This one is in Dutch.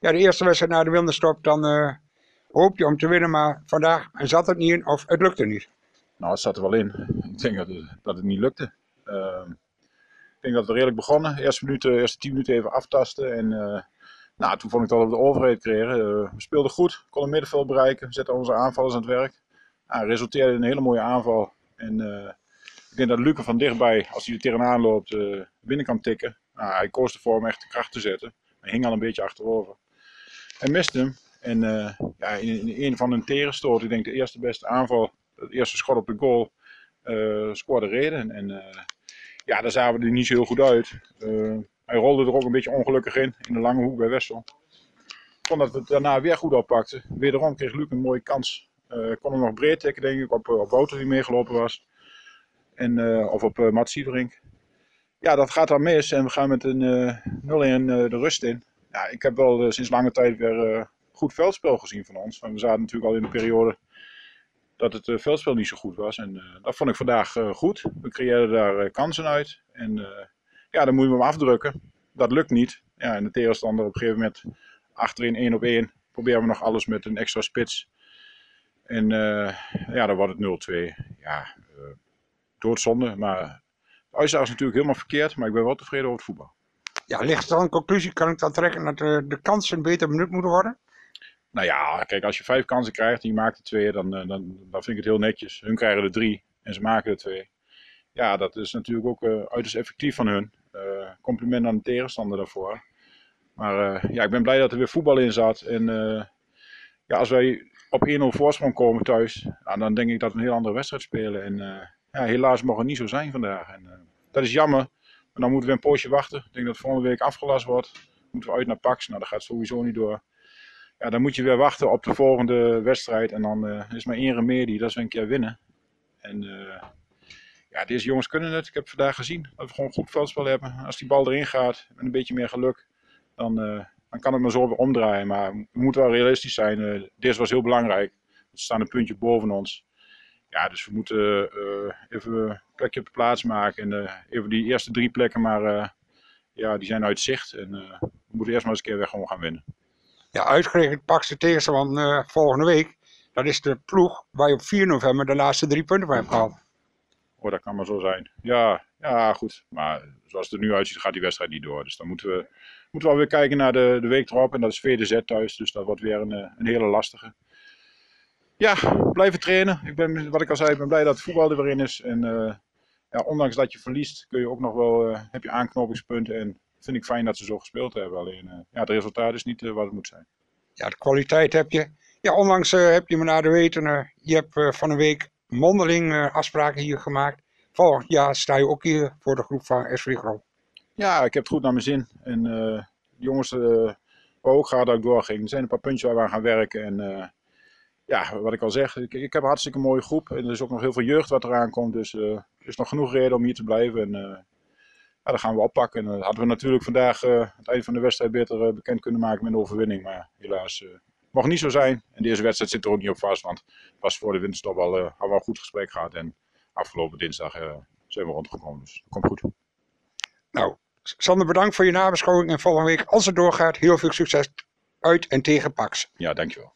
ja, de eerste wedstrijd na de winterstop, dan eh, hoop je om te winnen. Maar vandaag zat het niet in of het lukte niet. Nou, het zat er wel in. Ik denk dat het, dat het niet lukte. Ehm, ik denk dat we redelijk begonnen. Eerste, minuten, eerste tien minuten even aftasten. En eh, nou, toen vond ik dat we de overheid kregen. Eh, we speelden goed, konden middenveld bereiken. Zetten onze aanvallers aan het werk. Resulteerde in een hele mooie aanval. En ik denk dat Luca van dichtbij, als hij er tegenaan loopt, binnen kan tikken. Nou, hij koos ervoor om echt de kracht te zetten. Hij hing al een beetje achterover. Hij miste hem. En uh, ja, in, een van een tegenstoot, ik denk de eerste beste aanval, het eerste schot op de goal, uh, scoorde Reden. En uh, ja, daar zagen we er niet zo heel goed uit. hij rolde er ook een beetje ongelukkig in, in de lange hoek bij Wessel. Vond dat we het daarna weer goed oppakten. Wederom kreeg Luc een mooie kans. kon hem nog breed tikken, denk ik, op, op Wouter die meegelopen was. En, of op Mats Sievering. Ja, dat gaat dan mis en we gaan met een 0-1 de rust in. Ja, ik heb wel sinds lange tijd weer goed veldspel gezien van ons. We zaten natuurlijk al in de periode dat het uh, veldspel niet zo goed was. En uh, dat vond ik vandaag uh, goed. We creëerden daar kansen uit. En ja, dan moet je hem afdrukken. Dat lukt niet. Ja, en de tegenstander op een gegeven moment achterin 1 op 1. Proberen we nog alles met een extra spits. En ja, dan wordt het 0-2. Ja, doodzonde. Maar de uitslag is natuurlijk helemaal verkeerd. Maar ik ben wel tevreden over het voetbal. Ja, ligt dan een conclusie? Kan ik dan trekken dat de kansen beter benut moeten worden? Nou ja, kijk, als je vijf kansen krijgt en je maakt er twee, dan, dan, dan vind ik het heel netjes. Hun krijgen er drie en ze maken er twee. Ja, dat is natuurlijk ook uh, uiterst effectief van hun. Compliment aan de tegenstander daarvoor. Maar ja, ik ben blij dat er weer voetbal in zat. En ja, als wij op 1-0 voorsprong komen thuis, nou, dan denk ik dat we een heel andere wedstrijd spelen. En ja, helaas mag het niet zo zijn vandaag. En, dat is jammer. Maar dan moeten we een poosje wachten. Ik denk dat volgende week afgelast wordt. Moeten we uit naar Pax. Nou, dat gaat sowieso niet door ja, dan moet je weer wachten op de volgende wedstrijd. En dan uh, is maar één remedie, dat is een keer winnen. En uh, ja, deze jongens kunnen het. Ik heb vandaag gezien dat we gewoon goed veldspel hebben. Als die bal erin gaat, met een beetje meer geluk, dan, uh, dan kan het maar zo weer omdraaien. Maar we moeten wel realistisch zijn. deze was heel belangrijk. Er staan een puntje boven ons. Ja, dus we moeten even een plekje op de plaats maken. En even die eerste drie plekken, maar ja, die zijn uit zicht. En we moeten eerst maar eens een keer weer gewoon gaan winnen ja, uitgerekend Pakse tegenstander uh, volgende week. Dat is de ploeg waar je op 4 november de laatste drie punten van hebt gehaald. Oh, dat kan maar zo zijn. Ja, ja, goed. Maar zoals het er nu uitziet, gaat die wedstrijd niet door. Dus dan moeten we, moeten we weer kijken naar de, de week erop. En dat is VDZ thuis. Dus dat wordt weer een, eh, een hele lastige. Ja, blijven trainen. Ik ben, wat ik al zei, ik ben blij dat het voetbal er weer in is. En uh, ja, ondanks dat je verliest, kun je ook nog wel, uh, heb je aanknopingspunten. En vind ik fijn dat ze zo gespeeld hebben. Alleen uh, ja, het resultaat is niet uh, wat het moet zijn. Ja, de kwaliteit heb je. Ja, onlangs uh, heb je me naar de weten. je hebt van een week mondeling afspraken hier gemaakt. Volgend jaar sta je ook hier voor de groep van SV Gro. Ja, ik heb het goed naar mijn zin. En de jongens waar ook gaat dat ik doorging. Er zijn een paar puntjes waar we aan gaan werken. En ja, wat ik al zeg, ik, ik heb een hartstikke mooie groep. En er is ook nog heel veel jeugd wat eraan komt. Dus er is nog genoeg reden om hier te blijven. En ja, dat gaan we oppakken. En dat hadden we natuurlijk vandaag uh, het eind van de wedstrijd beter uh, bekend kunnen maken met een overwinning. Maar helaas uh, mag niet zo zijn. En deze wedstrijd zit er ook niet op vast, want was voor de winterstop al, hadden we een goed gesprek gehad. En afgelopen dinsdag zijn we rondgekomen, dus dat komt goed. Nou, Sander, bedankt voor je nabeschouwing. En volgende week, als het doorgaat, heel veel succes uit en tegen Pax. Ja, dankjewel.